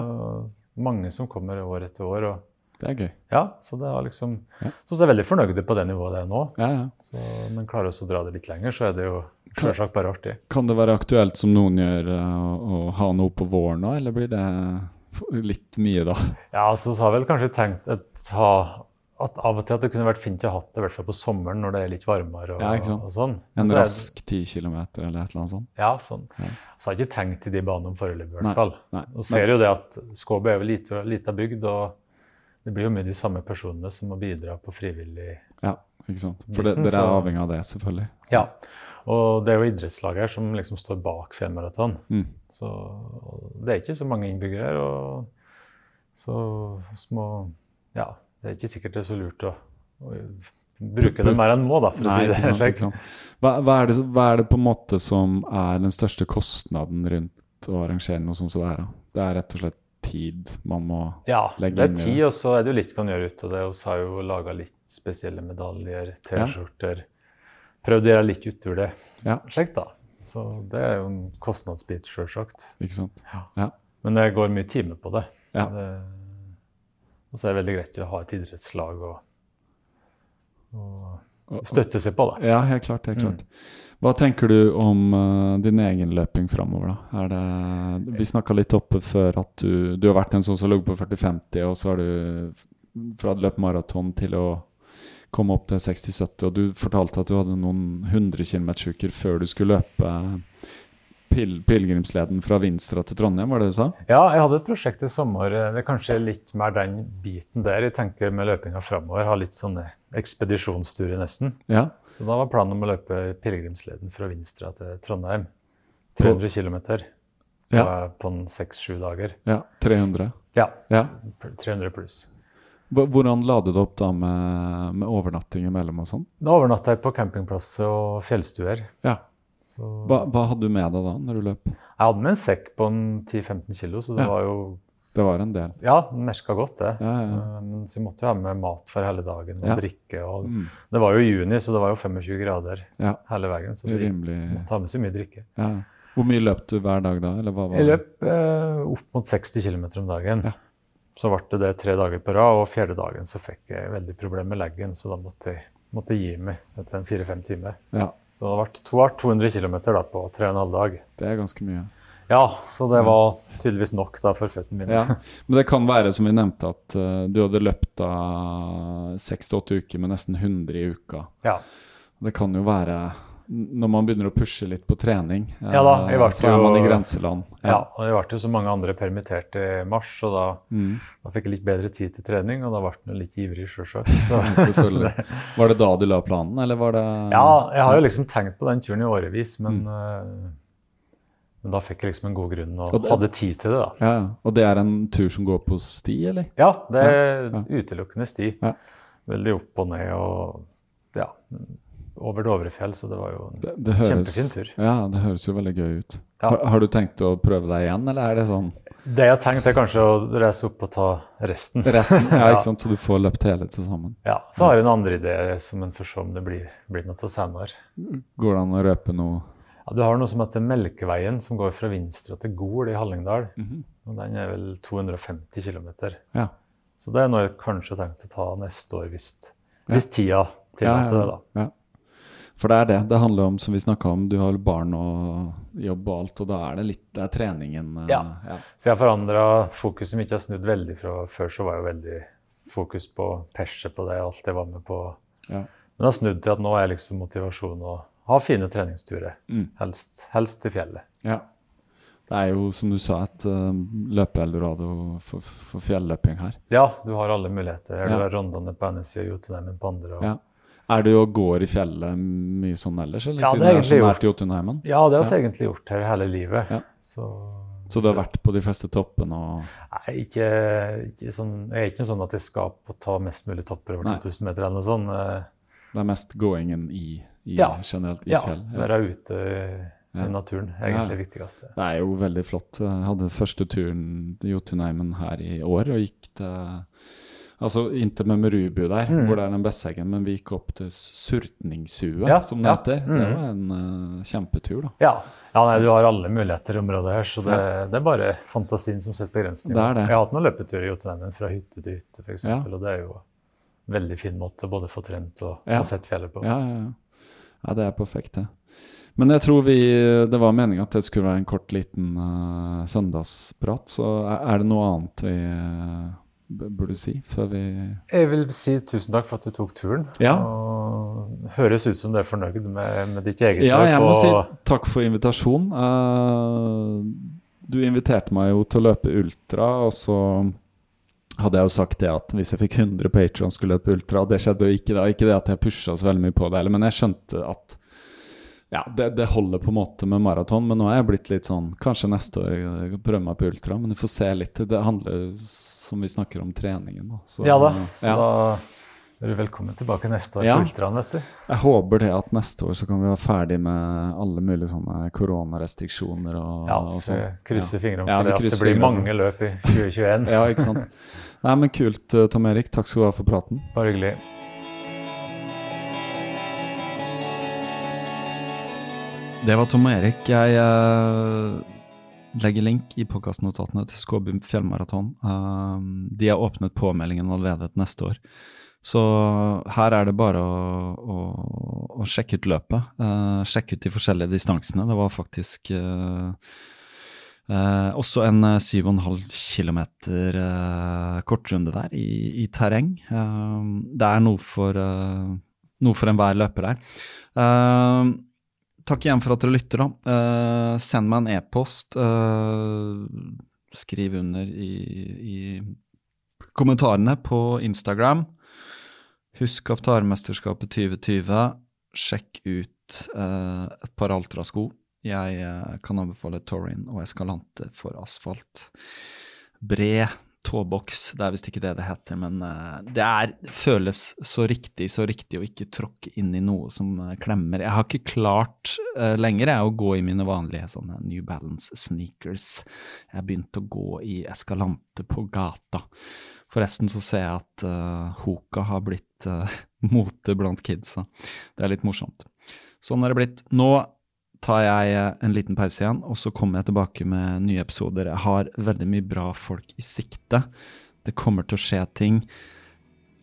Speaker 4: mange som kommer år etter år. og
Speaker 3: eller? Det er gøy.
Speaker 4: ja, Så det var liksom,
Speaker 3: Ja.
Speaker 4: så er veldig fornøyd på det nivået det er nå.
Speaker 3: Ja, ja.
Speaker 4: Så, men klarer vi å dra det litt lenger, så er det jo selvsagt bare artig.
Speaker 3: Kan det være aktuelt, som noen gjør, eh, å, å ha noe på våren nå, eller blir det litt mye da?
Speaker 4: Ja, så har jeg vel kanskje tenkt at, at av og til at det kunne vært fint å ha det i hvert fall på sommeren når det er litt varmere. og,
Speaker 3: Ja, ikke sant.
Speaker 4: sånn.
Speaker 3: En
Speaker 4: så er
Speaker 3: rask ti kilometer eller et eller annet sånt?
Speaker 4: Ja, sånn.
Speaker 3: Ja.
Speaker 4: Så har jeg ikke tenkt i de banene foreløpig, i hvert fall.
Speaker 3: nei.
Speaker 4: Og ser jo det at Skåbu er jo lite, lite bygd, og det blir jo mye de samme personene som må bidra på frivillig
Speaker 3: Ja, ikke sant. For det, dere er avhengig av det, selvfølgelig.
Speaker 4: Ja. Og det er jo idrettslag her som liksom står bak fjellmaraton.
Speaker 3: Mm.
Speaker 4: Så det er ikke så mange innbyggere her, og så små Ja, det er ikke sikkert det er så lurt å, å bruke det mer enn må, da, for å si det
Speaker 3: sant,
Speaker 4: slik.
Speaker 3: Hva, hva, er det, hva er det på en måte som er den største kostnaden rundt å arrangere noe sånt som det her? da? Det er rett og slett tid man må
Speaker 4: Ja,
Speaker 3: Legge
Speaker 4: det
Speaker 3: inn
Speaker 4: er tid, og så er det jo litt kan gjøre ut av det. Vi har jo laga litt spesielle medaljer, T-skjorter. Prøvd å gjøre litt utover det.
Speaker 3: Ja.
Speaker 4: Slik, da. Så det er jo en kostnadsbit, sjølsagt.
Speaker 3: Ikke sant?
Speaker 4: Men det går mye timer på det.
Speaker 3: Ja.
Speaker 4: det. Og så er det veldig greit å ha et idrettslag og, å støtte seg på, da.
Speaker 3: Ja, helt klart. helt
Speaker 4: Mm.
Speaker 3: Hva tenker du om uh, din egen løping framover, da? Er det, vi snakka litt oppe før at du, du har vært en sånn som lå på 40-50, og så har du fra løp maraton til å komme opp til 60-70, og du fortalte at du hadde noen 100 km-uker før du skulle løpe pil pilegrimsleden fra Vinstra til Trondheim, var det du sa?
Speaker 4: Ja, jeg hadde et prosjekt i sommer. Det er kanskje litt mer den biten der jeg tenker med løpinga framover. Ha litt sånne ekspedisjonsturer, nesten.
Speaker 3: Ja.
Speaker 4: Så da var planen om å løpe pilegrimsleden fra Vinstra til Trondheim. 300 km
Speaker 3: Ja.
Speaker 4: på seks-sju dager.
Speaker 3: ja 300.
Speaker 4: Ja,
Speaker 3: Ja.
Speaker 4: 300 pluss.
Speaker 3: Hvordan la du det opp da med, med overnatting imellom og sånn?
Speaker 4: Da overnatta jeg på campingplass og fjellstuer.
Speaker 3: Ja.
Speaker 4: Så
Speaker 3: Hva, hva hadde du med deg da når du løp?
Speaker 4: jeg hadde med en sekk på 10-15 kilo, så det
Speaker 3: Ja.
Speaker 4: var jo
Speaker 3: Det var en del.
Speaker 4: Ja, den merka godt, det.
Speaker 3: Ja, ja.
Speaker 4: Eh, Men så vi måtte jo ha med mat for hele dagen og
Speaker 3: Ja.
Speaker 4: drikke. Og
Speaker 3: Mm.
Speaker 4: Det var jo juni, så det var jo 25 grader hele veien. Så vi måtte ha med så mye drikke.
Speaker 3: ja. Hvor mye løp du hver dag da? Eller hva var
Speaker 4: Jeg løp eh, opp mot 60 km om dagen.
Speaker 3: Ja.
Speaker 4: Så ble det det tre dager på rad, og fjerde dagen så fikk jeg veldig problemer med leggen, så da måtte jeg, måtte gi meg etter en fire-fem timer.
Speaker 3: Ja,
Speaker 4: Så det ble 200 km på tre og en halv dag.
Speaker 3: det er ganske mye.
Speaker 4: Ja, så det var tydeligvis nok da for føttene mine.
Speaker 3: Ja. Men det kan være, som vi nevnte, at uh, du hadde løpt da seks til åtte uker med nesten 100 i uka.
Speaker 4: Ja.
Speaker 3: Det kan jo være Når man begynner å pushe litt på trening, eh,
Speaker 4: Ja da, ble
Speaker 3: så er man i grenseland.
Speaker 4: Ja, og det ble jo så mange andre permittert i mars, og da,
Speaker 3: Mm.
Speaker 4: da fikk jeg litt bedre tid til trening, og da ble jeg litt ivrig, sjølsagt.
Speaker 3: Selvfølgelig. Var det da du la planen, eller var det
Speaker 4: Ja, jeg har jo liksom tenkt på den turen i årevis, men,
Speaker 3: Mm.
Speaker 4: Men da fikk jeg liksom en god grunn og,
Speaker 3: Og det-
Speaker 4: hadde tid til det, da.
Speaker 3: Ja, ja. Og det er en tur som går på sti, eller?
Speaker 4: Ja, det er
Speaker 3: Ja,
Speaker 4: utelukkende sti.
Speaker 3: Ja.
Speaker 4: Veldig opp og ned og ja, over Dovrefjell, så det var jo en
Speaker 3: Det, det høres,
Speaker 4: kjempefin tur.
Speaker 3: Ja, det høres jo veldig gøy ut.
Speaker 4: Ja.
Speaker 3: Har, har du tenkt å prøve deg igjen, eller er det sånn
Speaker 4: Det jeg har tenkt, er kanskje å reise opp og ta resten.
Speaker 3: resten? Ja,
Speaker 4: Ja.
Speaker 3: ikke sant? Så du får løpt hele til sammen.
Speaker 4: Ja, Så har jeg en andre idé som en får se om det blir, blir noe til senere.
Speaker 3: Går det an å røpe noe
Speaker 4: Ja, du har noe som heter Melkeveien, som går fra Vinstra til Gol i Hallingdal.
Speaker 3: Mhm.
Speaker 4: Og Den er vel 250 km.
Speaker 3: Ja.
Speaker 4: Så det er noe jeg kanskje har tenkt å ta neste år, hvis,
Speaker 3: Ja.
Speaker 4: hvis tida
Speaker 3: Ja,
Speaker 4: tillater det. da.
Speaker 3: ja. For det er det. Det handler om, som vi snakka om, du har barn og jobb og alt, og da er det litt Det er treningen.
Speaker 4: Eh, ja. ja. Så jeg har forandra fokuset mitt. Jeg har snudd veldig fra Før så var jeg jo veldig fokus på perset på det, alt jeg var med på. Ja. Men jeg har snudd til at nå er liksom motivasjon å ha fine treningsturer. Mm. Helst, helst til fjellet.
Speaker 3: Ja. Det er jo, som du sa, et uh, løpe-eldorado for, for fjelløping her.
Speaker 4: Ja, du har alle muligheter. Ja. Du har Rondane på ene sida, Jotunheimen på andre. Og...
Speaker 3: Ja. Er du og går i fjellet mye sånn ellers? Eller,
Speaker 4: ja,
Speaker 3: det er
Speaker 4: egentlig
Speaker 3: gjort. Jotunheimen?
Speaker 4: Ja, det har vi ja. egentlig gjort her hele livet. Ja. Så,
Speaker 3: så, du har vært på de fleste toppene? Og...
Speaker 4: Nei, ikke, ikke sånn, jeg er ikke sånn at jeg skal på ta mest mulig topper over 2000 meter eller noe sånt. Eh.
Speaker 3: Det er mest gåingen i, i generelt i fjell?
Speaker 4: Ja, være ute i naturen er egentlig det viktigste.
Speaker 3: Det er jo veldig flott. Jeg hadde første turen til Jotunheimen her i år og gikk til Altså inntil Memerubu der, mm. hvor det er den Besseggen, men vi gikk opp til Surtningshuet, ja, som det ja. heter. Mm. Det var en uh, kjempetur, da.
Speaker 4: Ja. ja nei, du har alle muligheter i området her, så det, det, er bare fantasien som setter begrensninger.
Speaker 3: Det er det.
Speaker 4: Jeg har hatt noen løpeturer i Jotunheimen fra hytte til hytte, f.eks., ja. og det er jo en veldig fin måte både få trent og, og sett fjellet på.
Speaker 3: Ja, ja, ja. Ja, det er perfekt, det. Men jeg tror vi, det var meninga at det skulle være en kort, liten uh, søndagsprat. Så er det noe annet vi uh, burde si før vi
Speaker 4: Jeg vil si tusen takk for at du tok turen.
Speaker 3: Ja.
Speaker 4: Og høres ut som du er fornøyd med, med ditt eget
Speaker 3: Ja, jeg må og... si takk for invitasjonen. Uh, du inviterte meg jo til å løpe ultra, og så hadde jeg jo sagt det at hvis jeg fikk 100 Patrons, skulle løpe ultra, det skjedde jo ikke da. Ikke det at jeg pusha så veldig mye på det, heller, men jeg skjønte at ja, det, det, holder på en måte med maraton, men nå er jeg blitt litt sånn Kanskje neste år jeg prøver meg på ultra, men vi får se litt. Det handler, som vi snakker om, treningen.
Speaker 4: Så, ja da. Så ja. da er du velkommen tilbake neste år ja. på Ultran, vet du.
Speaker 3: Jeg håper det at neste år så kan vi være ferdig med alle mulige sånne koronarestriksjoner og,
Speaker 4: ja,
Speaker 3: og
Speaker 4: sånn. Krysser fingrene for ja, det, at det blir mange løp i 2021.
Speaker 3: ja, ikke sant. Nei, men kult, eh, Tom Erik. Takk skal du ha for praten.
Speaker 4: Bare hyggelig.
Speaker 3: Det var Tom og Erik. Jeg uh, legger link i podkastnotatene til Skåby fjellmaraton. Uh, de har åpnet påmeldingen allerede til neste år. Så her er det bare å, å, å sjekke ut løpet. Uh, sjekke ut de forskjellige distansene. Det var faktisk også en 7,5 km kortrunde der i, i terreng. det er noe for, noe for enhver løper der. Uh, Takk igjen for at dere lytter, da. Uh, send meg en e-post. Uh, skriv under i, i, kommentarene på Instagram. Husk Kaptarmesterskapet 2020. Sjekk ut eh, et par Altra-sko. Jeg kan anbefale Torin og Escalante for asfalt. Bred tåboks. Det er visst ikke det det heter, men uh, det er, føles så riktig, så riktig å ikke tråkke inn i noe som uh, klemmer. Jeg har ikke klart uh, lenger jeg, å gå i mine vanlige sånne New Balance sneakers. Jeg har begynt å gå i Escalante på gata. Forresten så ser jeg at Hoka har blitt mote blant kidsa. Det er litt morsomt. Sånn har det blitt. Nå tar jeg eh, en liten pause igjen, og så kommer jeg tilbake med nye episoder. Jeg har veldig mye bra folk i sikte. Det kommer til å skje ting.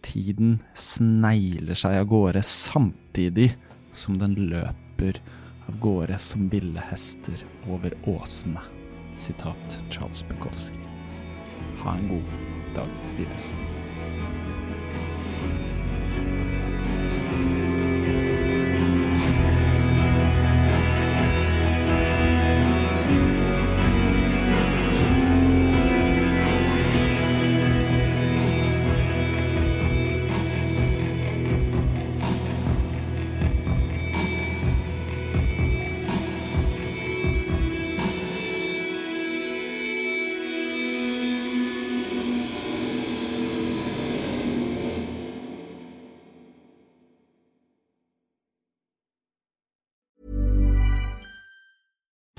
Speaker 3: Tiden snegler seg av gårde samtidig som den løper av gårde som ville hester over åsene. Sitat Charles Bukowski. Ha en god dag videre.